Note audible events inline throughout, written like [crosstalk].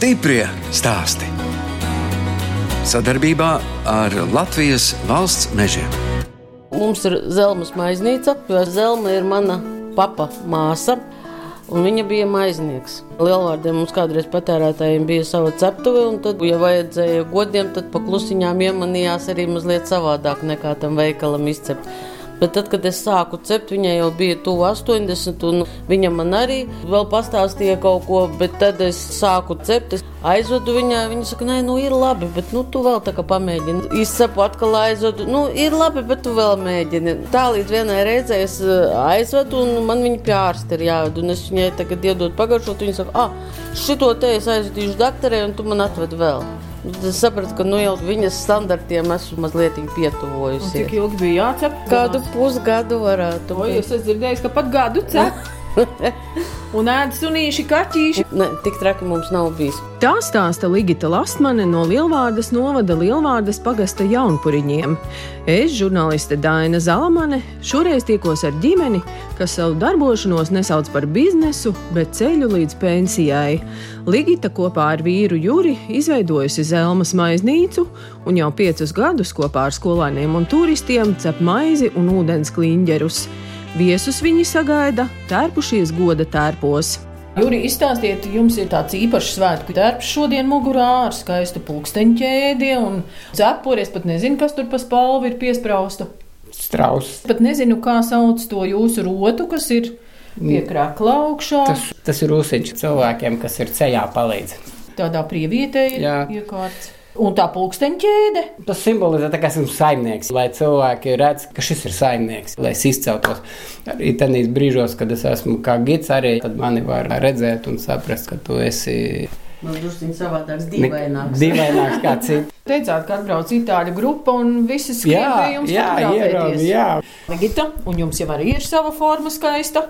Stiprie stāsti. Sadarbībā ar Latvijas valsts mežiem. Mums ir zelmas maiznīca, jo zelma ir mana papa māsa. Viņa bija maiznieks. Lielvārdiem mums kādreiz patērētājiem bija sava ceptuve, un tad, ja vajadzēja godiem, tad paklusiņām iemanījās arī mazliet savādāk nekā tam veikalam izcept. Bet tad, kad es sāku cept, viņai jau bija tuvu 80, un viņa man arī vēl pastāstīja kaut ko, bet tad es sāku cept. Es aizvedu viņai, viņa saka, nē, nu ir labi, bet nu, tu vēl tā kā pamēģini. Izcepu atkal aizvedu, nu ir labi, bet tu vēl mēģini. Tā līdz vienai reizei es eh, aizvedu, un man viņa pie ārsta ir jāved, un es viņai tagad iedod pagaršot, viņa saka, ah, šito te es aizvedīšu dakterē, un tu man atved vēl. Es sapratu, ka nu, jau viņas standartiem esmu mazliet pietuvojusies. Cik ilgi bija jācep? Kādu pusgadu varētu būt? Es esmu dzirdējis, ka pat gadu cep. [laughs] un ēd sunīši, kaķīši. Ne, tik traki mums nav bijis. Tā stāsta Ligita Lastmane no Lielvārdas novada Lielvārdas pagasta jaunpuriņiem. Es, žurnāliste Daina Zalamane, šoreiz tikos ar ģimeni, kas savu darbošanos nesauc par biznesu, bet ceļu līdz pensijai. Ligita kopā ar vīru Juri izveidojusi Zelmas maiznīcu un jau piecus gadus kopā ar skolēniem un turistiem cep maizi un ūdens kliņģerus. Viesus viņi sagaida tērpušies goda tērpos. Juri, izstāstiet, jums ir tāds īpašs svētku tērps šodien mugurā ar skaistu pulksteņķēdi un cepuri. Es pat nezinu, kas tur pa spalvu ir piesprausta. Strauss. Pat nezinu, kā sauc to jūsu rotu, kas ir pie krākla augšā. Tas, tas ir ūsiņš cilvēkiem, kas ir ceļā palīdz. Tādā prievietē ir iekārts. Un tā pulksteņķēde? Tas simbolizē, ka esmu saimnieks, lai cilvēki redz, ka šis ir saimnieks, lai es izceltos. Arī tādīs brīžos, kad es esmu kā gids, arī mani var redzēt un saprast, ka tu esi. Man druskuļi savādāks, dīvaināks. Dīvaināks kā cits. [laughs] Teicāt, ka atbrauc itāļu grupa un visi skrien pie jums jā. Ligita, un jums jau arī ir sava forma skaista.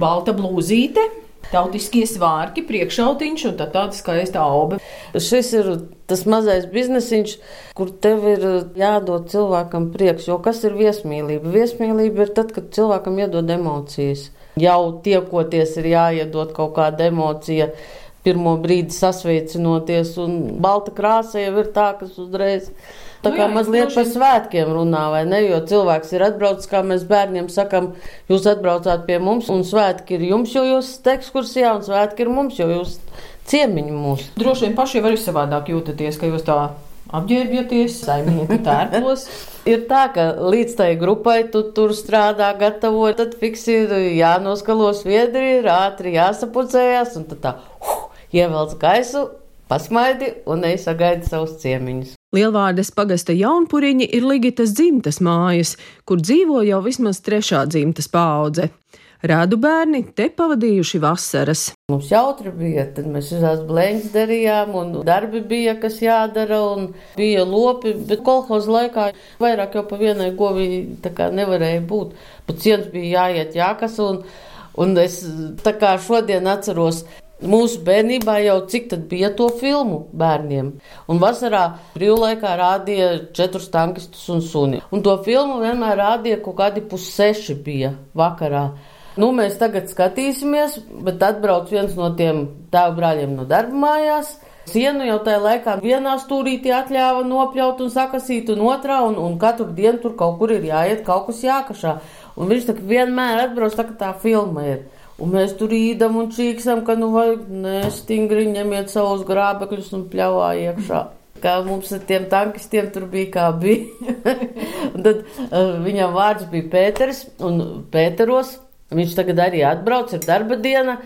Balta blūzīte, tautiskie svārki, priekšautiņš un tā tāda skaista auga. Šis ir tas mazais biznesiņš, kur tev ir jādod cilvēkam prieks. Jo kas ir viesmīlība? Viesmīlība ir tad, kad cilvēkam iedod emocijas. Jau tiekoties ir jāiedod kaut kāda emocija. Pirmo brīdi sasveicinoties, un balta krāsa jau ir tā, kas uzreiz Tā nu kā jā, mazliet par svētkiem runā, vai ne? Jo cilvēks ir atbraucis, kā mēs bērniem sakam, jūs atbraucāt pie mums, un svētki ir jums, jo jūs esat ekskursijā, un svētki ir mums, jo jūs ciemiņi mūs. Droši vien paši arī savādāk jūtaties, ka jūs tā apģērbjaties, saimnieku tērpos. [laughs] ir tā, ka līdz tai grupai tu tur strādā, gatavo, tad fiks ir jānoskalo sviedri, ir ātri jāsapucējās, un tad tā, uh, ievelc gaisu, pasmaidi un ej sagaidi savus ciemiņus. Lielvārdes pagasta jaunpuriņi ir Ligitas dzimtas mājas, kur dzīvo jau vismaz trešā dzimtas paudze. Rādu bērni te pavadījuši vasaras. Mums jautri bija, tad mēs visās blēņas darījām, un darbi bija, kas jādara, un bija lopi, bet kolhoza laikā vairāk jau pa vienai govī tā kā nevarēja būt. Pat ciens bija jāiet jākas, un, un es tā kā šodien atceros, Mūsu bērnībā jau cik tad bija to filmu bērniem. Un vasarā brīvlaikā rādīja četrus tankistus un suni. Un to filmu vienmēr rādīja kaut kādi pusseši bija vakarā. Nu, mēs tagad skatīsimies, bet atbrauc viens no tiem tēva brāļiem no darba mājās. Sienu jau tajā laikā vienā stūrītī atļāva nopļaut un sakasīt, un otrā, un, un katru dienu tur kaut kur ir jāiet, kaut kas jākašā. Un viņš tā vienmēr atbrauc, tā kā tā filma ir. Un mēs tur īdam un čīksam, ka nu vajag nestingri ņemiet savus grābekļus un pļāvā iekšā. Kā mums ar tiem tankistiem tur bija, kā bija. [laughs] tad uh, viņam vārds bija Pēters, un Pēteros viņš tagad arī atbrauc, ir darba diena.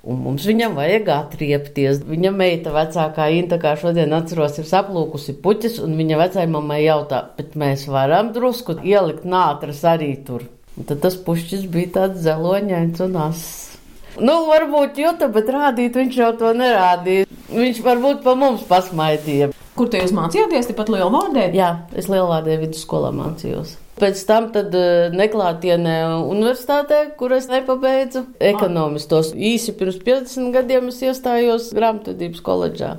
Un mums viņam vajag atriepties. Viņa meita, vecākā Inta, kā šodien atceros, ir saplūkusi puķis, un viņa vecai mammai jautā, bet mēs varam drusku ielikt nātras arī tur. Un tad tas pušķis bija tāds zeloņains un ass. Nu, varbūt jūta, bet rādīt viņš jau to nerādīja. Viņš varbūt pa mums pasmaidīja. Kur te jūs mācījāties? Tepat Lielvārdē? Jā, es Lielvārdē vidusskolā mācījos. Pēc tam tad uh, neklātienē universitātē, kur es nepabeidzu ekonomistos. Īsi pirms 50 gadiem es iestājos grāmatvedības koledžā.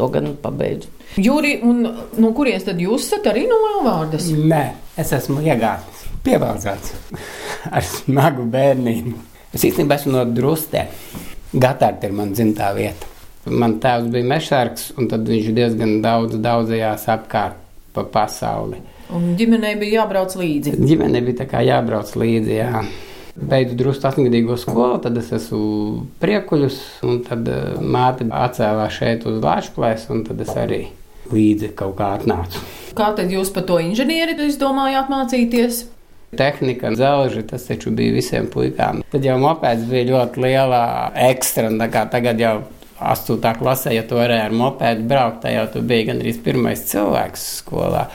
To gan pabeidzu. Jūri, un no kurienes tad jūs esat arī no Lielvārdas? Nē, es esmu iegājis pievaldzēts ar smagu bērnību. Es īstenībā esmu no Drustē. Gatārta ir mana dzimtā vieta. Man tēvs bija mešsargs, un viņš diezgan daudz daudzajās apkārt pa pasauli. Un ģimenei bija jābrauc līdzi. Ģimenei bija jābrauc līdzi, jā. Beidzu drusku astoņgadīgo skolu, tad es esmu priekuļus, un tad uh, māte atcēlās šeit uz Lāčplēs, un tad es arī līdzi kaut kā atnācu. Kā tad jūs par to inženieri izdomājāt mācīties? Tehnika, zelži, tas taču bija visiem puikām. Tad jau mopēds bija ļoti liela ekstra, un tā kā tagad jau 8. klasē, ja tu varēji ar mopēdu braukt, tad jau tu biji gandrīz pirmais cilvēks skolā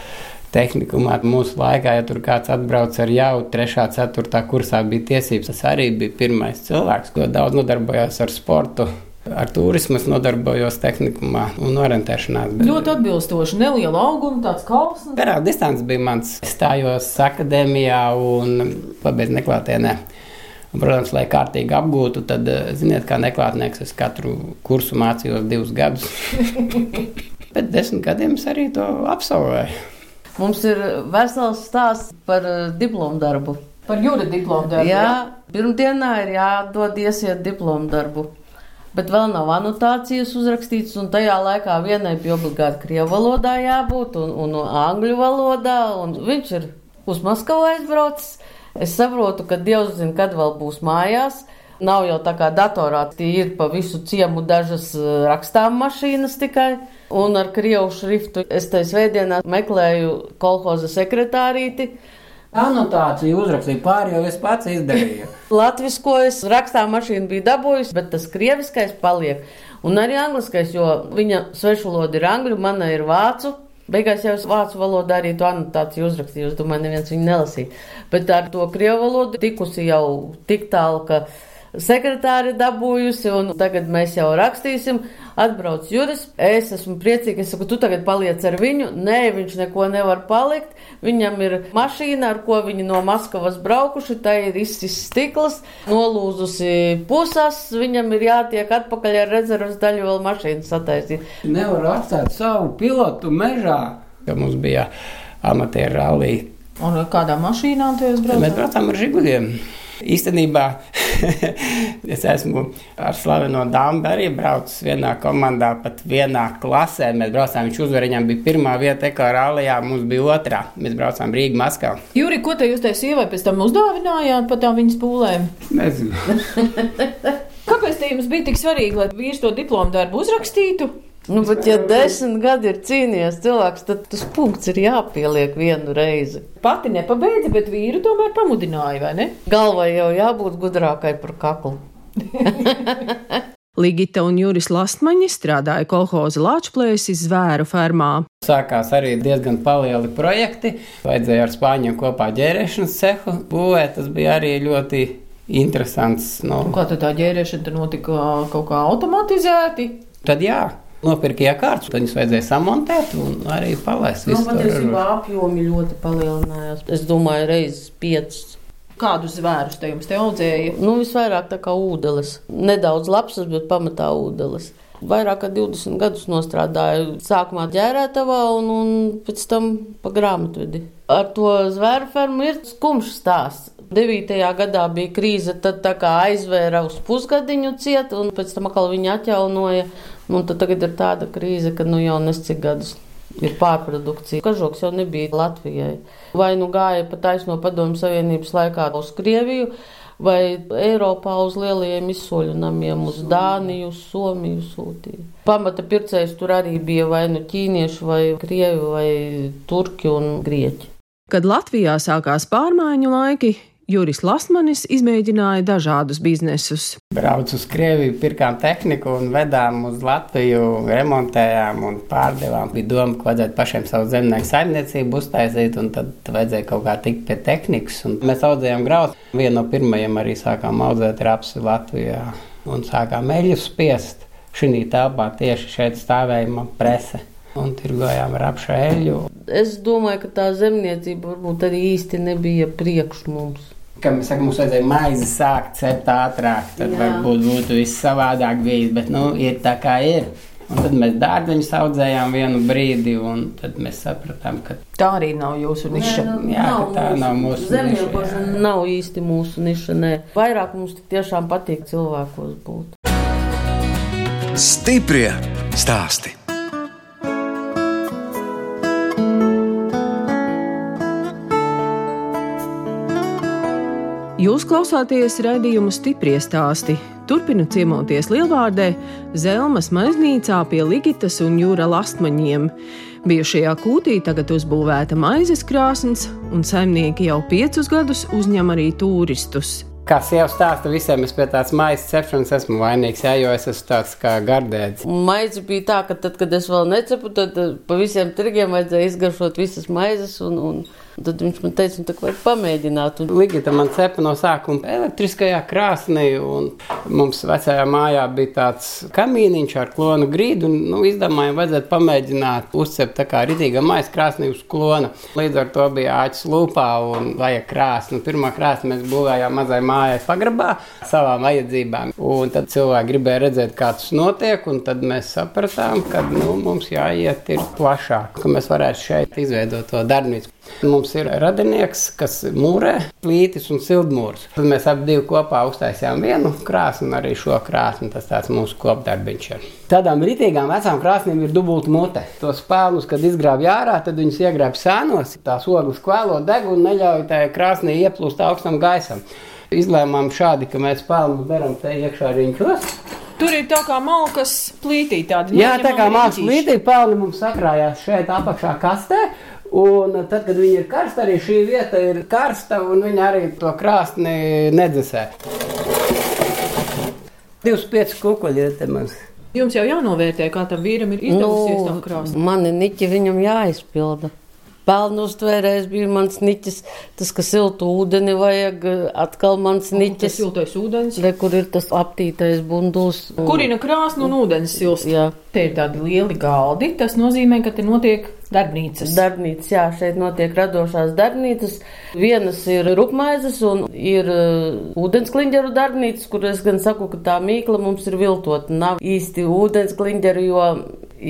tehnikumā. Mūsu laikā, ja tur kāds atbrauc ar jau 3. 4. kursā, bija tiesības. Tas arī bija pirmais cilvēks, ko daudz nodarbojās ar sportu. Ar turismu es nodarbojos tehnikumā un orientēšanās. Ļoti atbilstoši. Neliela auguma, tāds kalns. Garāk distance bija mans. Stājos akadēmijā un pabeidzu neklātienē. Un, protams, lai kārtīgi apgūtu, tad, ziniet, kā neklātnieks, es katru kursu mācījos divus gadus. [laughs] Bet desmit gadiem es arī to absolvēju. Mums ir vesels stāsts par diplomu darbu. Par jūra diplomu darbu. Jā, pirmdienā ir jādod iesiet diplomu darbu. Bet vēl nav anotācijas uzrakstītas, un tajā laikā vienai bija obligāti krievu valodā jābūt, un, un angļu valodā, un viņš ir uz Maskavu aizbraucis. Es saprotu, ka Dievs zina, kad vēl būs mājās. Nav jau tā kā datorā, tie ir pa visu ciemu dažas rakstām mašīnas tikai. Un ar krievu šriftu es tajā svētdienā meklēju kolhoza sekretārīti. Anotāciju uzrakstīju pāri, jo es pats izdarīju. [laughs] Latvijas es rakstā mašīnu biju dabūjusi, bet tas krieviskais paliek. Un arī angliskais, jo viņa svešvaloda ir angļu, mana ir vācu. Beigās jau es vācu valodā arī to anotāciju uzrakstīju. Es domāju, neviens viņu nelasīja. Bet ar to krievu valodu tikusi jau tik tālu, ka sekretāri dabūjusi, un tagad mēs jau rakstīsim. Atbrauc Juris, es esmu priecīga, es saku, tu tagad paliec ar viņu. Nē, viņš neko nevar palikt. Viņam ir mašīna, ar ko viņi no Maskavas braukuši, tā ir izsis stikls, nolūzusi pusas, viņam ir jātiek atpakaļ ar rezerves daļu vēl mašīnu sataisīt. Nevar atstāt savu pilotu mežā, ka mums bija amatieru rallī. Un kādā mašīnā tu esi braucis? Mēs braucām ar žiguļiem. Īstenībā [laughs] es esmu ar slaveno dāmu arī braucis vienā komandā, pat vienā klasē. Mēs braucām, viņš uzvarēja, viņam bija pirmā vieta ekorālijā, mums bija otrā. Mēs braucām Rīgā, Maskavā. Jūri, ko te jūs tai sievai pēc tam uzdāvinājāt par tām viņas pūlēm? Nezinu. [laughs] Kāpēc jums bija tik svarīgi, lai vīrs to diplomu darbu uzrakstītu? Nu, bet, ja desmit gadi ir cīnījies cilvēks, tad tas punkts ir jāpieliek vienu reizi. Pati nepabeidza, bet vīru tomēr pamudināja, vai ne? Galvai jau jābūt gudrākai par kaklu. [laughs] Ligita un Juris Lastmaņi strādāja kolhoza Lāčplēsis zvēru fermā. Sākās arī diezgan lieli projekti. Vajadzēja ar spāņiem kopā ģērēšanas cehu būvēt. Tas bija arī ļoti interesants. Nu. Un kā tā ģērēšana notika kaut kā automatizēti? Tad jā, nopirka iekārtas, tad viņas vajadzēja samontēt un arī palaist. Nu, patiesībā apjomi ļoti palielinājās. Es domāju, reizes piecas. Kādus zvērus te jums te audzēja? Nu, visvairāk tā kā ūdeles. Nedaudz lapsas, bet pamatā ūdeles. Vairāk kā 20 gadus strādāju. Sākumā ģērētavā un, un pēc tam pa grāmatvedi. Ar to zvēru fermu ir skumjš stāsts. 9. gadā bija krīze, tad tā kā aizvēra uz pusgadiņu ciet, un pēc tam atkal viņa atjaunoja. Nu, tad tagad ir tāda krīze, ka nu jau nescik gadus ir pārprodukcija. Kažoks jau nebija Latvijai. Vai nu gāja pa taisno padomu Savienības laikā uz Krieviju, vai Eiropā uz lielajiem izsoļu namiem, uz Dāniju, uz Somiju sūtīja. Pamata pircējs tur arī bija vai nu ķīnieši, vai krievi, vai turki un grieķi. Kad Latvijā sākās pārmaiņu laiki, Juris Lasmanis izmēģināja dažādus biznesus. Braucu uz Krieviju, pirkām tehniku un vedām uz Latviju, remontējām un pārdevām. Bija doma, ka vajadzētu pašiem savu zemnieku saimniecību uztaisīt, un tad vajadzēja kaut kā tikt pie tehnikas. Un mēs audzējām graudu. Vienu no pirmajiem arī sākām audzēt rapsi Latvijā un sākām eļļus spiest. Šī telpā tieši šeit stāvēja prese un tirgojām ar apšēļu. Es domāju, ka tā zemniecība varbūt arī īsti nebija priekš mums. Kā mēs sakām, mums vajadzēja maizi sākt cept ātrāk, tad Jā. varbūt būtu viss savādāk bijis, bet nu, ir tā kā ir. Un tad mēs dārzeņus audzējām vienu brīdi, un tad mēs sapratām, ka tā arī nav jūsu niša. Nē, nu, jā, nav tā mūsu, nav mūsu zemniekošana. Nav īsti mūsu niša. Nē. Vairāk mums tiešām patīk cilvēkos būt. Stiprie stāsti. Jūs klausāties raidījumu stipri stāstī. Turpinu ciemoties Lielvārdē, Zelmas maiznīcā pie Ligitas un Jūra lastmaņiem. Bijušajā kūtī tagad uzbūvēta maizes krāsns, un saimnieki jau piecus gadus uzņem arī turistus. Kā sieva stāsta visiem, es pie tādas maizes cepšanas esmu vainīgs, jā, jo es esmu tāds kā gardēds. Maize bija tā, ka tad, kad es vēl necepu, tad eh, pa visiem tirgiem vajadzēja izgaršot visas maizes. Un, un tad viņš man teica, nu, tā vajag pamēģināt. Un... Ligita man cepa no sākuma elektriskajā krāsnī, un mums vecajā mājā bija tāds kamīniņš ar klonu grīdu, un nu, izdomājām, vajadzētu pamēģināt uzcept tā kā ritīga maisa krāsnī uz klona. Līdz ar to bija āķis lūpā un vajag krāsni. Pirmā krāsni mēs būvējām mazai mājai pagrabā savām vajadzībām. Un tad cilvēki gribēja redzēt, kā tas notiek, un tad mēs sapratām, ka nu, mums jāiet ir plašāk, ka mēs varētu šeit izveidot to darbnīcu. Mums ir radinieks, kas mūrē plītis un sildmūrus. Tad mēs abi divi kopā uztaisījām vienu krāsni un arī šo krāsni. Tas tāds mūsu kopdarbiņš ir. Tādām ritīgām vecām krāsnīm ir dubulta mute. Tos spēlus, kad izgrābj ārā, tad viņus iegrābj sēnos. Tās ogles kvēlo deg un neļauj tajā krāsnī ieplūst augstam gaisam. Izlēmām šādi, ka mēs pelnu darām te iekšā riņķos. Tur ir tā kā malkas plītī. Tāda Jā, tā kā riņķīša. plītī pelni mums sakrājās šeit apakšā kastē. Un tad, kad viņi ir karsti, arī šī vieta ir karsta, un viņi arī to krāsni nedzesē. 25 kukuļi ir te mums. Jums jau jānovērtē, kā tam vīram ir izdevusies tam krāsam. Nu, mani niķi viņam jāizpilda. Pelnu uztvērējs bija mans niķis, tas, ka siltu ūdeni vajag, atkal mans Tas niķis. siltais ūdens. Re, kur ir tas aptītais bunduls? Kurina krāsnu un ūdens silst. Jā. Te ir tādi lieli galdi. Tas nozīmē, ka te notiek darbnīcas. Darbnīcas, jā, šeit notiek radošās darbnīcas. Vienas ir rupmaizes un ir uh, ūdenskliņģeru darbnīcas, kur es gan saku, ka tā mīkla mums ir viltota. Nav īsti ūdenskliņģeru, jo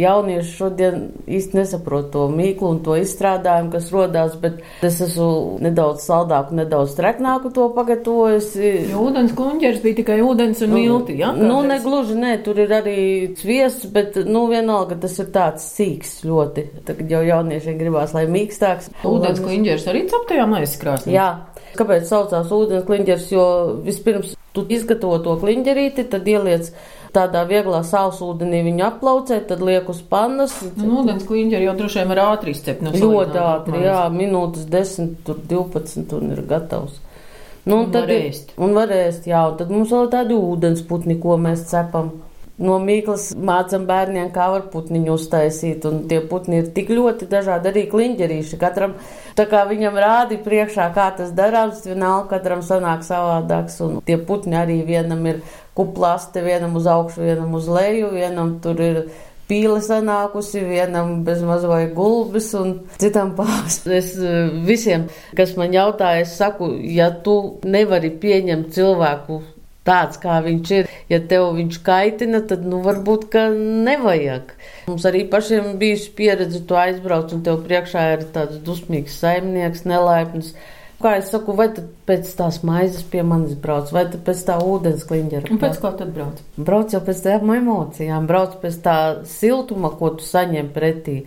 jaunieši šodien īsti nesaprot to mīklu un to izstrādājumu, kas rodās, bet es esmu nedaudz saldāku, nedaudz treknāku to pagatavojusi. Jo ūdens kuņģers bija tikai ūdens un milti. Ja? Nu, Kādreiz. negluži, nē, tur ir arī sviests, bet, nu, vienalga tas ir tāds sīks ļoti. Tagad jau jauniešiem gribās, lai mīkstāks. Ūdens kuņģers arī captajā maizes krāsnī. Jā. Kāpēc saucās ūdens kliņģers? Jo vispirms tu izgatavo to kliņģerīti, tad ieliec tādā vieglā sāls ūdenī viņu aplaucē, tad liek uz pannas. Nu, ūdens kuņģeri jau droši vien var ātri izcept no Ļoti ātri, jā, minūtes 10, tur 12 un ir gatavs. Nu, Un tad var ir- ēst. Un var ēst, jā, un tad mums vēl ir tādi ūdensputni, ko mēs cepam. No mīklas mācām bērniem, kā var putniņu uztaisīt, un tie putni ir tik ļoti dažādi, arī kliņģerīši. Katram, viņam rādi priekšā, kā tas darāms, vienalga katram sanāk savādāks, un tie putni arī vienam ir kuplāste, vienam uz augšu, vienam uz leju, vienam tur ir pīle sanākusi, vienam bez maz vai gulbis un citam [laughs] pāris. Es eh, visiem, kas man jautā, es saku, ja tu nevari pieņemt cilvēku tāds, kā viņš ir, ja tev viņš kaitina, tad, nu, varbūt, ka nevajag. Mums arī pašiem bijusi pieredze, tu aizbrauc un tev priekšā ir tāds dusmīgs saimnieks, nelaipns. Kā es saku, vai tad pēc tās maizes pie manis brauc, vai tad pēc tā ūdens kliņģera? Un pēc kā tad brauc? Brauc jau pēc tām emocijām, brauc pēc tā siltuma, ko tu saņem pretī.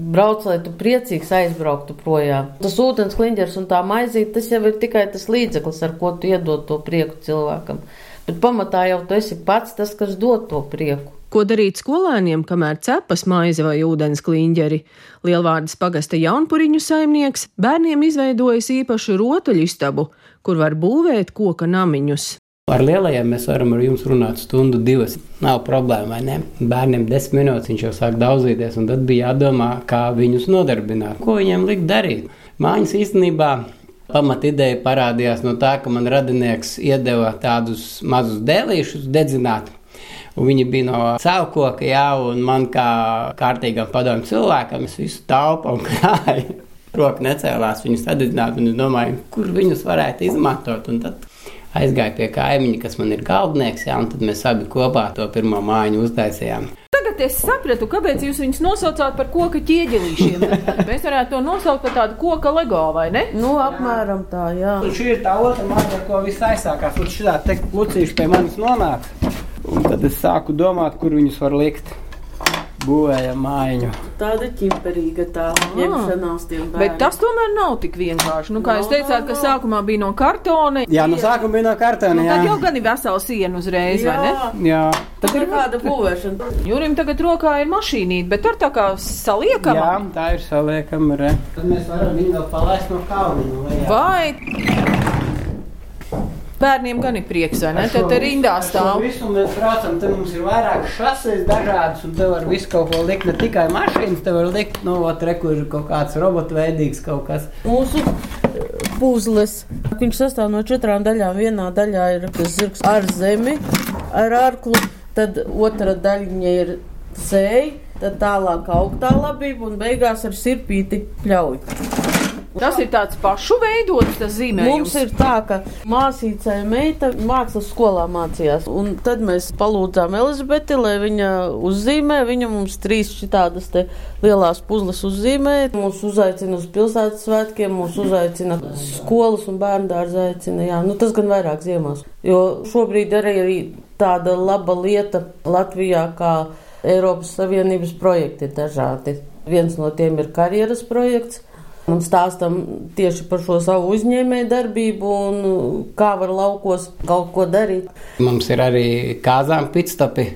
Brauc, lai tu priecīgs aizbrauktu projām. Tas ūdens kliņģers un tā maizīt, tas jau ir tikai tas līdzeklis, ar ko tu iedod to prieku cilvēkam. Bet pamatā jau tu esi pats tas, kas dod to prieku. Ko darīt skolēniem, kamēr cepas maize vai ūdens kliņģeri? Lielvārdas pagasta jaunpuriņu saimnieks bērniem izveidojis īpašu rotaļistabu, kur var būvēt koka namiņus. Ar lielajiem mēs varam ar jums runāt stundu, divas. Nav problēma, vai ne? Bērniem desmit minūtes viņš jau sāk daudzīties, un tad bija jādomā, kā viņus nodarbināt, ko viņiem likt darīt. Mājas īstenībā pamat ideja parādījās no tā, ka man radinieks iedeva tādus mazus dēlīšus dedzināt. Un viņi bija no cēloka, jā, un man kā kārtīgam padomu cilvēkam, es visu taupu un [laughs] krāju. Roka necēlās viņus sadedzināt, un es domāju, kur viņus varētu izmantot. Un tad aizgāju pie kaimiņa, kas man ir galdnieks, jā, un tad mēs abi kopā to pirmo mājiņu uztaisījām. Tagad es sapratu, kāpēc jūs viņus nosaucāt par koka ķieģelīšiem. [laughs] Mēs varētu to nosaukt par tādu koka lego, vai ne? Nu, apmēram tā, jā. Un šī ir tā otra māja, ar ko viss aizsākās. Un šī tā te lucīša pie manis nonāca. Un tad es sāku domāt, kur viņus var likt. Būvējam mājiņu. Tāda ķimperīga tā ņemšanās tiem bērniem. Bet tas tomēr nav tik vienkārši. Nu, kā jūs Nav, teicāt, ka nav. sākumā bija no kartona. Jā, no sākuma bija no kartona. Nu, jā. tad jau gan ir vesela siena uzreiz, vai ne? Jā, jā. tad ir kāda būvēšana. Jurim tagad rokā ir mašīnīte, bet tur tā kā saliekama. jā, tā ir saliekama. Re. Tad mēs varam viņu vēl palaist no kalna. Vai bērniem gan ir prieks, vai ne? Tad te rindā stāv. Visu mēs braucam, te mums ir vairāk šaseis dažādas, un te var visu kaut ko likt, ne tikai mašīnas, te var likt, nu, ot, re, kur ir kaut kāds robotu veidīgs kaut kas. Mūsu puzles. Viņš sastāv no četrām daļām. Vienā daļā ir tas zirgs ar zemi, ar ārklu, tad otra daļiņa ir sēja, tad tālāk augtā labība un beigās ar sirpīti pļauj. Tas ir tāds pašu veidots, tas zīmējums. Mums ir tā, ka māsīcai meita mākslas skolā mācījās, un tad mēs palūdzām Elizabeti, lai viņa uzzīmē. Viņa mums trīs šitādas te lielās puzles uzzīmē. Mūs uzaicina uz pilsētas svētkiem, mūs uzaicina skolas un bērnu dārza aicina. Jā, nu tas gan vairāk ziemās. Jo šobrīd arī ir tāda laba lieta Latvijā, kā Eiropas Savienības projekti ir dažādi. Viens no tiem ir karjeras projekts. Un stāstam tieši par šo savu uzņēmēju darbību un kā var laukos kaut ko darīt. Mums ir arī kāzām pitstopi.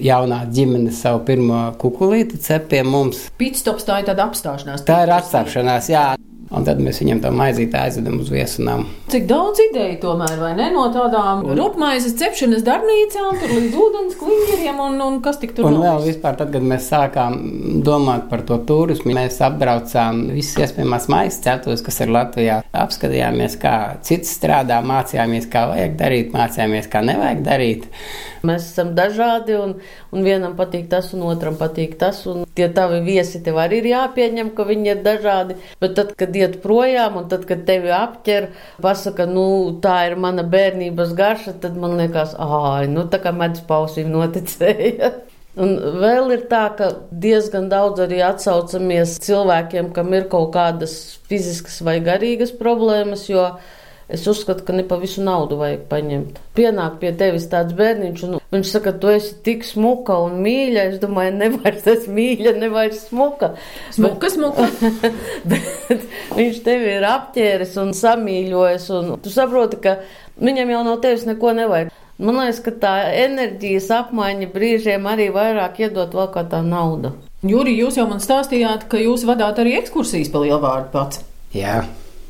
Jaunā ģimene savu pirmo kukulīti cep pie mums. Pitstops tā ir tāda apstāšanās. Tā ir atstākšanās, jā. Un tad mēs viņam to maizīti aizvedam uz viesunām. Cik daudz ideju tomēr, vai ne? No tādām rupmaizes cepšanas darbnīcām, tur līdz ūdens kliņģeriem un, un kas tik tur Un vēl vispār, tad, kad mēs sākām domāt par to turismu, mēs apbraucām visas iespējamās maisa ceptuves, kas ir Latvijā. Apskatījāmies, kā cits strādā, mācījāmies, kā vajag darīt, mācījāmies, kā nevajag darīt. Mēs esam dažādi, un, un vienam patīk tas, un otram patīk tas. Un tie tavi viesi tev arī ir jāpieņem, ka viņi ir dažādi. Bet tad, kad iet projām, un tad, kad tevi apķer, pasaka, nu, tā ir mana bērnības garša, tad man liekas, ah, nu, tā kā medus pausīm noticēja. [laughs] Un vēl ir tā, ka diezgan daudz arī atsaucamies cilvēkiem, kam ir kaut kādas fiziskas vai garīgas problēmas, jo es uzskatu, ka ne pa visu naudu vajag paņemt. Pienāk pie tevis tāds bērniņš, un viņš saka, tu esi tik smuka un mīļa. Es domāju, nevar tas mīļa, nevar smuka. Smuka, smuka. [laughs] Bet viņš tevi ir apķēris un samīļojis, un tu saproti, ka viņam jau no tevis neko nevajag. Man liekas, ka tā enerģijas apmaiņa brīžiem arī vairāk iedot vēl kā tā nauda. Juri, jūs jau man stāstījāt, ka jūs vadāt arī ekskursijas pa lielvārdu pats. Jā.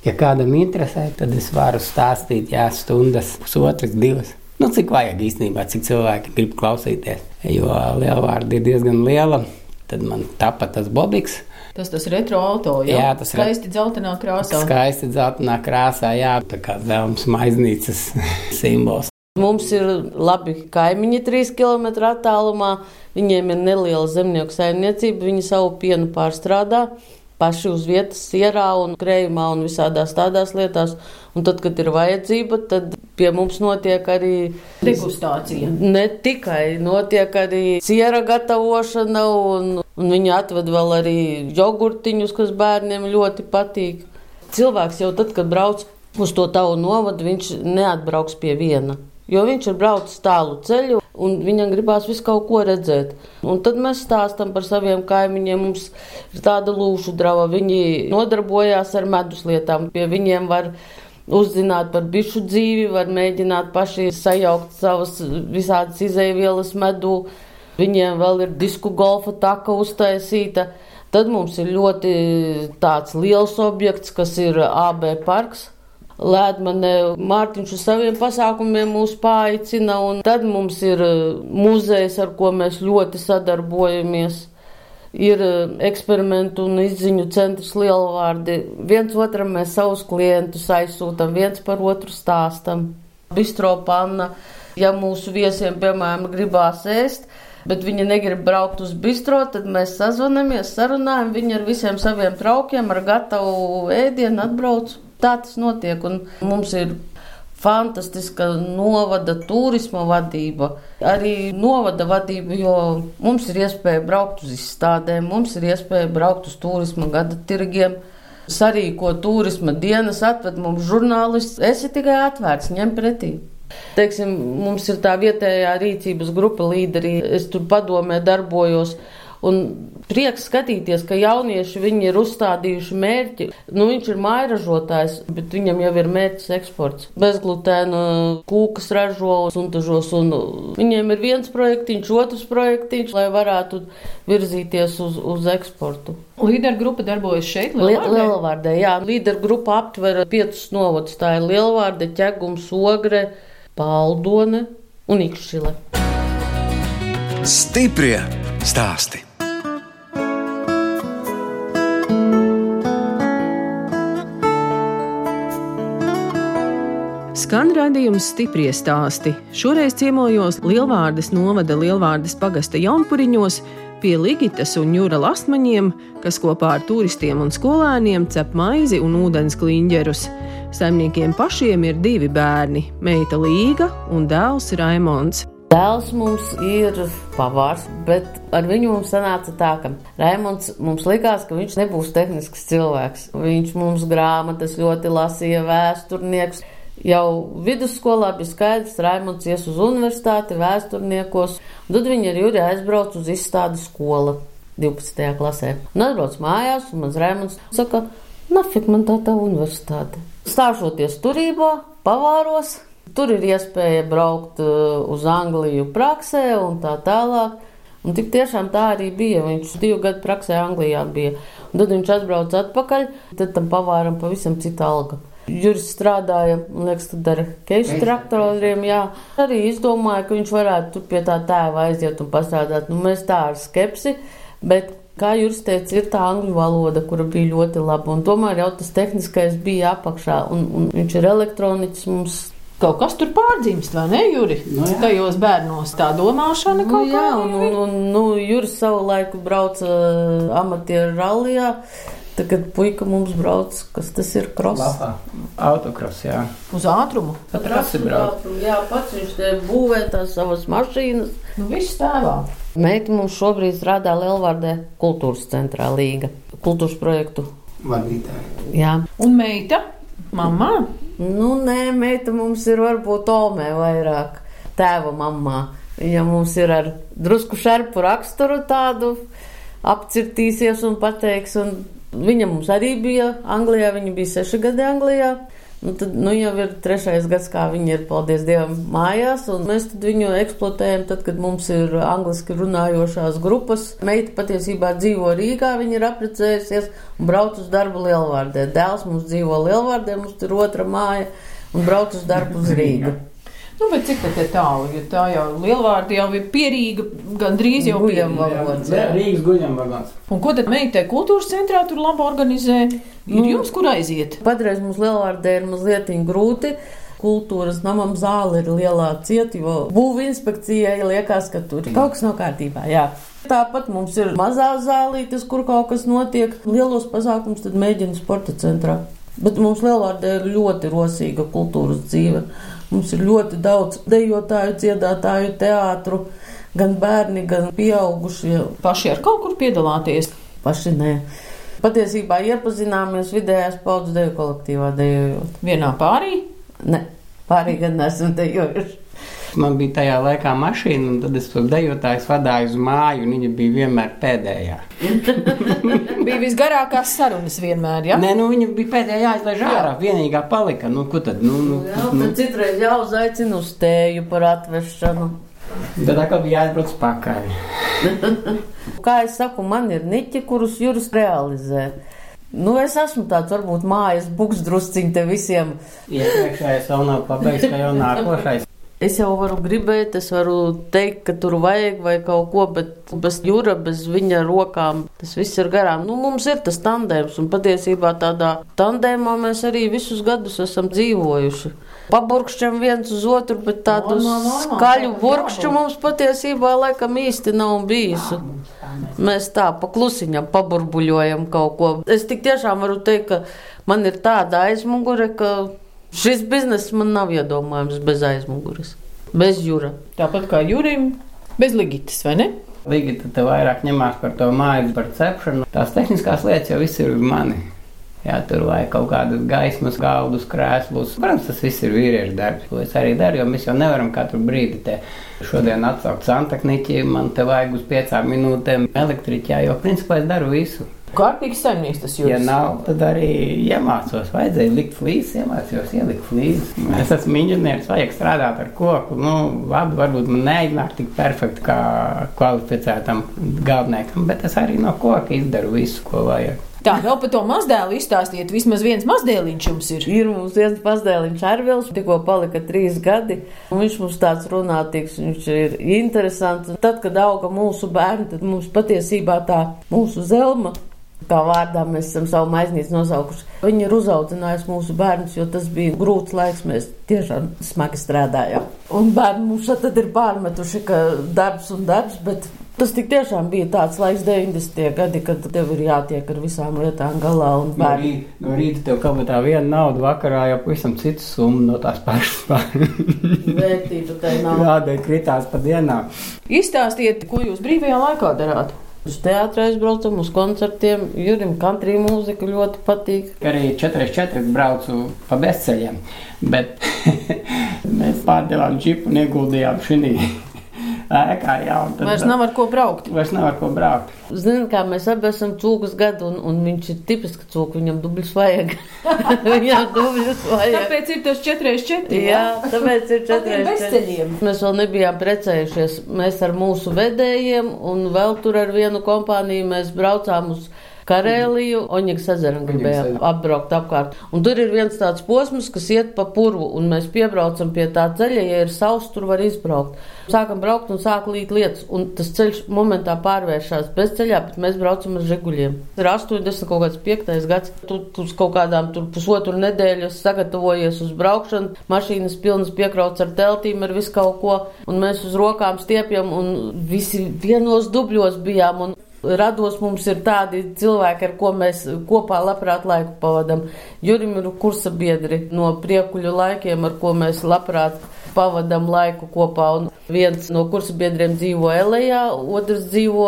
Ja kādam interesē, tad es varu stāstīt, jā, stundas, pusotras, divas. Nu, cik vajag īstenībā, cik cilvēki grib klausīties. Jo lielvārda ir diezgan liela, tad man tapa tas bobiks. Tas tas retro auto, jā, Jā, tas re- skaisti dzeltenā krāsā. Skaisti dzeltenā krāsā, jā, tā kā vēlams maiznīcas [laughs] simbols. Mums ir labi kaimiņi, trīs km attālumā. Viņiem ir neliela zemnieku saimniecība, viņi savu pienu pārstrādā. Paši uz vietas, sierā un krējumā un visādās tādās lietās. Un tad, kad ir vajadzība, tad pie mums notiek arī Degustācija. Ne tikai notiek arī siera gatavošana, un, un viņi atved vēl arī jogurtiņus, kas bērniem ļoti patīk. Cilvēks jau tad, kad brauc uz to tavu novadu, viņš neatbrauks pie viena. Jo viņš ir braucis tālu ceļu, un viņam gribās visu kaut ko redzēt. Un tad mēs stāstām par saviem kaimiņiem. Mums ir tāda lūšu drava, viņi nodarbojās ar medus lietām. Pie viņiem var uzzināt par bišu dzīvi, var mēģināt paši sajaukt savas visādas izēvielas medū. Viņiem vēl ir disku golfa taka uztaisīta. Tad mums ir ļoti tāds liels objekts, kas ir AB parks. Lēdmanē Mārtiņš uz saviem pasākumiem mūs paaicina, un tad mums ir eh, muzejs, ar ko mēs ļoti sadarbojamies. Ir eh, eksperimentu un izziņu centrs lielvārdi. Viens otram mēs savus klientus aizsūtam, viens par otru stāstam. Bistro panna, ja mūsu viesiem, piemēram, gribās ēst, bet viņi negrib braukt uz bistro, tad mēs sazvanamies, sarunājam, viņi ar visiem saviem traukiem, ar gatavu ēdienu atbrauc. Tā tas notiek, un mums ir fantastiska novada turisma vadība, arī novada vadība, jo mums ir iespēja braukt uz izstādēm, mums ir iespēja braukt uz turisma gada tirgiem. Sarīko turisma dienas, atved mums žurnālists. Esi tikai atvērts, ņem pretī. Teiksim, mums ir tā vietējā rīcības grupa līderī, es tur padomē darbojos. Un prieks skatīties, ka jaunieši viņi ir uzstādījuši mērķi. Nu, viņš ir mājražotājs, bet viņam jau ir mērķis eksports. Bezglutēna kūkas ražo un dažos. Un viņiem ir viens projektiņš, otrs projektiņš, lai varētu virzīties uz, uz eksportu. Līderu grupa darbojas šeit, Lielvārdē? Lielvārdē, jā. Līderu grupa aptver piecus novadus. Tā ir Lielvārde, Ķegums, Ogre, Paldone un Ikšķile. Stiprie stāsti. Skan redzējums stiprie stāsti. Šoreiz ciemojos Lielvārdas novada Lielvārdas pagasta jaunpuriņos pie Ligitas un Jūra lastmaņiem, kas kopā ar turistiem un skolēniem cep maizi un ūdens kliņģerus. Saimniekiem pašiem ir divi bērni - meita Līga un dēls Raimons. Dēls mums ir pavārs, bet ar viņu mums sanāca tā, ka Raimons mums likās, ka viņš nebūs tehnisks cilvēks. Viņš mums grāmatas ļoti lasīja, vēsturnieks. Jau vidusskolā bija skaidrs, ka Raimons ies uz universitāti, vēsturniekos. Tad viņi ar Juriju aizbrauca uz izstādi skolu 12. klasē. Un atbrauc mājās, un mans Raimons saka, nafik man tā tā universitāte. Stāšoties turībā, pavāros, tur ir iespēja braukt uz Angliju praksē un tā tālāk. Un tik tiešām tā arī bija. Viņš divu gadu praksē Anglijā bija. Un tad viņš atbrauca atpakaļ, tad tam pavāram pavisam cita alga. Juris strādāja, man liekas, tad ar keisu traktoriem, jā. Arī izdomāja, ka viņš varētu pie tā tēva aiziet un pastrādāt. Nu, mēs tā ar skepsi, bet, kā Juris teica, ir tā angļu valoda, kura bija ļoti laba. Un tomēr jau tas tehniskais bija apakšā, un, un viņš ir elektroniķis mums. Kaut kas tur pārdzimst, vai ne, Juri? Nu, jā. Tajos bērnos tā domāšana Nu, kaut jā, kā un, un, un nu, Juris savu laiku brauca uh, amatieru rallijā. Tagad puika mums brauc, kas tas ir kross. Lapā. Autokros, jā. uz ātrumu. Pat rasi brauc. Jā, pats viņš te būvē tās savas mašīnas. Nu, viss tēvā. Meita mums šobrīd strādā Lielvārdē kultūras centrā Līga. Kultūras projektu. Vadītāji. Jā. Un meita, mamma, Nu, nē, meita mums ir varbūt Omē vairāk tēva mamā. Viņa mums ir ar drusku šerpu raksturu tādu apcirtīsies un pateiks. Un viņa mums arī bija Anglijā, viņa bija seši gadi Anglijā. Nu, tad nu, jau ir trešais gads, kā viņi ir, paldies Dievam, mājās. Mēs viņu eksploatējam, tad, kad mums ir angliski runājošās grupas. Meita patiesībā dzīvo Rīgā, viņa ir apprecējusies un brauc uz darbu Lielvārdē. Dēls mums dzīvo Lielvārdē, mums tur otra māja un brauc uz darbu uz Rīgu. [laughs] nu, bet cik tā tālu, jo tā jau lielvārdi jau ir pierīga, gandrīz jau valods, Jā. Rīgas guļam vagons. Un ko tad meitai kultūras centrā tur labi organizē? Ir Nu. jums, kur aiziet? Patreiz mums Lielvārdē ir mazliet grūti. Kultūras namam zāle ir lielā cieta, jo būvniecības inspekcijai liekas, ka tur kaut kas nav kārtībā. Jā. Tāpat mums ir mazā zālītes, kur kaut kas notiek. Lielos pasākumus tad mēģina sporta centrā. Bet mums Lielvārdē ir ļoti rosīga kultūras dzīve. Mums ir ļoti daudz dejotāju, dziedātāju, teātru, gan bērni, gan pieaugušie. Paši ar kaut kur piedalāties. Paši nē. Patiesībā iepazināmies vidējās paudzes deju kolektīvā dejojot. Vienā pārī. Ne, pārī gan nesam dejojuši. Man bija tajā laikā mašīna, un tad es to dejotājs vadīju uz māju, un viņa bija vienmēr pēdējā. [laughs] Bija visgarākās sarunas vienmēr, ja? Nē, nu viņa bija pēdējā aizlaiž ārā, vienīgā palika. Nu, ko tad? Nu, nu, Jā, nu. tad citreiz jāuzaicina uz tēju par atvešanu. Tad atkal bija jāatbrauc pakaļ. [laughs] Kā es saku, man ir niķi, kurus jūras realizē. Nu, es esmu tāds, varbūt mājas buks drusciņš te visiem. Iepriekšējais vēl nav pabeigts, kā jau nākošais. Es jau varu gribēt, es varu teikt, ka tur vajag vai kaut ko, bet bez jūra, bez viņa rokām tas viss ir garām. Nu, mums ir tas tandēms, un patiesībā tādā tandēmā mēs arī visus gadus esam dzīvojuši. Paburkšķam viens uz otru, bet tādu No, no, no, skaļu burkšķu mums patiesībā laikam īsti nav bijis. Mēs tā paklusiņam paburbuļojam kaut ko. Es tik tiešām varu teikt, ka man ir tāda aizmugure, ka šis bizness man nav iedomājams bez aizmugures, bez jūra. Tāpat kā Jurim, bez ligitas, vai ne? Līga tad te vairāk ņemās par to māju, par cepšanu. Tās tehniskās lietas jau viss ir mani. Jā, tur vajag kaut kādas gaismas, galdus, krēslus. Protams, tas viss ir vīriešu darbs, ko es arī daru, jo mēs jau nevaram katru brīdi te šodien atsaukt santehniķi, man te vajag uz piecām minūtēm elektriķā, jo principā es daru visu. Kārtīgs saimnieks tas jūs. Ja nav, tad arī iemācos. Vajadzēja likt flīzes, iemācījos ielikt flīzes. Es esmu inženieris, vajag strādāt ar koku. Nu, labi, varbūt man neiznāk tik perfekti kā kvalificētam galveniekam, bet es arī no koka izdaru visu, ko vajag. Tā, vēl par to mazdēlu izstāstiet. Vismaz viens mazdēliņš jums ir. Ir mums viens mazdēliņš Arvils, tikko palika trīs gadi. Viņš mums tāds runātīgs, viņš ir interesants. Tad, kad auga mūsu bērni, tad mums patiesībā tā mūsu zelma kā vārdā mēs esam savu maiznīcu nosaukuši. Viņa ir uzaudzinājusi mūsu bērnus, jo tas bija grūts laiks. Mēs tiešām smagi strādājām. Un bērni mums tad ir pārmetuši, ka darbs un darbs, bet tas tik tiešām bija tāds laiks, 90. gadi, kad tev ir jātiek ar visām lietām galā. No rīta, no rīta tev kaut kā tā viena nauda, vakarā jau pavisam citas summa no tās pašas vērtība. Tā nav. Kādai kritās pa dienām. Izstāstiet, ko jūs brīvajā laikā darāt? Uz teātrī aizbraucam, uz koncertiem. Jurim country mūzika ļoti patīk. Arī 4-4 braucu pa bezceļiem, bet [laughs] mēs pārdevām džipu un ieguldījām šī ēkā. Jā, tad, vairs nav ar ko braukt. Vairs nav ar ko braukt. Ziniet, kā mēs abi esam cūkas gadu, un, un viņš ir tipiski cūka, viņam dubļus vajag. [laughs] viņam dubļus vajag. Tāpēc ir tas 4x4. Jā, tāpēc ir 4x4. Mēs vēl nebijām precējušies. Mēs ar mūsu vedējiem un vēl tur ar vienu kompāniju mēs braucām uz Karēliju, Oņģis ezeram gribēja apbraukt apkārt. Un tur ir viens tāds posms, kas iet pa purvu, un mēs piebraucam pie tā ceļa, ja ir sauss, tur var izbraukt. Sākam braukt un sāk līt lietas, un tas ceļš momentā pārvēršas bez ceļā, bet mēs braucam ar žiguļiem. Ir 80 kaut kāds piektais gads, tu uz kaut kādām tur pusotru nedēļu sagatavojies uz braukšanu, mašīnas pilnas piekrauts ar teltīm, ar visu kaut ko, un mēs uz rokām stiepjam, un visi vienos dubļos bijām. Un rados mums ir tādi cilvēki, ar ko mēs kopā labprāt laiku pavadam. Jurim ir kursa biedri no priekuļu laikiem, ar ko mēs labprāt pavadam laiku kopā. Un viens no kursa biedriem dzīvo Elejā, otrs dzīvo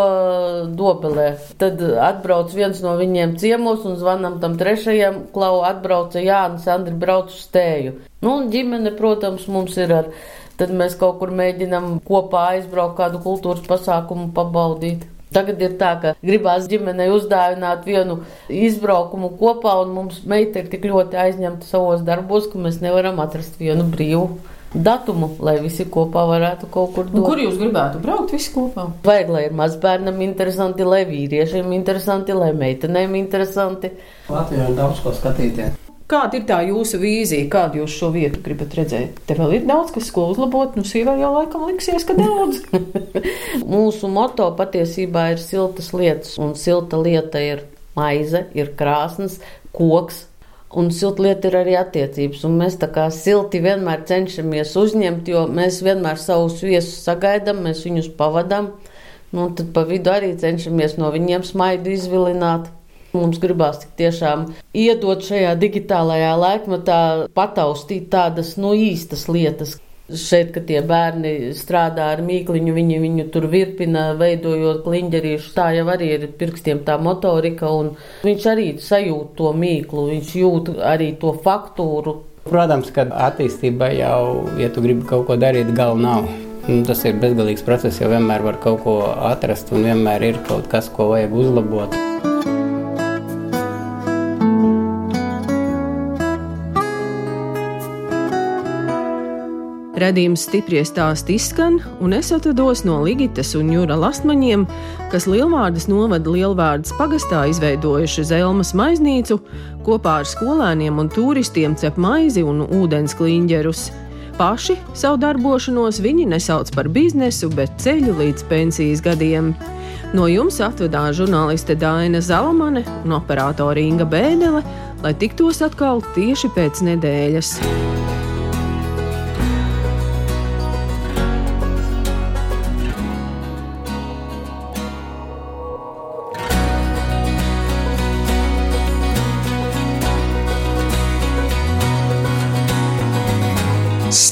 Dobelē. Tad atbrauc viens no viņiem ciemos un zvanam tam trešajam, klau atbrauca Jānis, Andri brauc uz stēju. Nu, un ģimene, protams, mums ir ar. Tad mēs kaut kur mēģinam kopā aizbraukt kādu kultūras pasākumu pabaudīt. Tagad ir tā, ka gribās ģimenei uzdāvināt vienu izbraukumu kopā, un mums meita ir tik ļoti aizņemta savos darbos, ka mēs nevaram atrast vienu brīvu datumu, lai visi kopā varētu kaut kur doties. Kur jūs gribētu braukt visi kopā? Vajag, lai ir mazbērnam interesanti, lai vīriešiem interesanti, lai meitenēm interesanti. Latvijā ir daudz ko skatīties. Kāda ir tā jūsu vīzija, kādu jūs šo vietu gribat redzēt? Te vēl ir daudz, kas ko uzlabot, nu sīvai jau laikam liksies, ka daudz. [laughs] Mūsu moto patiesībā ir siltas lietas, un silta lieta ir maize, ir krāsnes, koks, un silta lieta ir arī attiecības. Un mēs tā kā silti vienmēr cenšamies uzņemt, jo mēs vienmēr savus viesus sagaidām, mēs viņus pavadām, nu, tad pa vidu arī cenšamies no viņiem smaidu izvilināt. Mums gribās tik tiešām iedot šajā digitālajā laikmatā, pataustīt tādas no nu, īstas lietas. Šeit, kad tie bērni strādā ar mīkliņu, viņi viņu tur virpina, veidojot kliņģerīšu. Tā jau arī ir pirkstiem tā motorika, un viņš arī sajūt to mīklu, viņš jūt arī to faktūru. Protams, ka attīstībā jau, ja tu gribi kaut ko darīt, galva nav. Nu, tas ir bezgalīgs process, jo vienmēr var kaut ko atrast, un vienmēr ir kaut kas, ko vajag uzlabot. Radījums stipri stāsti izskan, un es atvados no Ligitas un Jūra Lastmaņiem, kas Lielvārdas novada Lielvārdas pagastā izveidojuši Zelmas maiznīcu, kopā ar skolēniem un turistiem cep maizi un ūdens kliņģerus. Paši savu darbošanos viņi nesauc par biznesu, bet ceļu līdz pensijas gadiem. No jums atvedās žurnāliste Dāna Zalamane un operātore Inga Bēdelē, lai tiktos atkal tieši pēc nedēļas.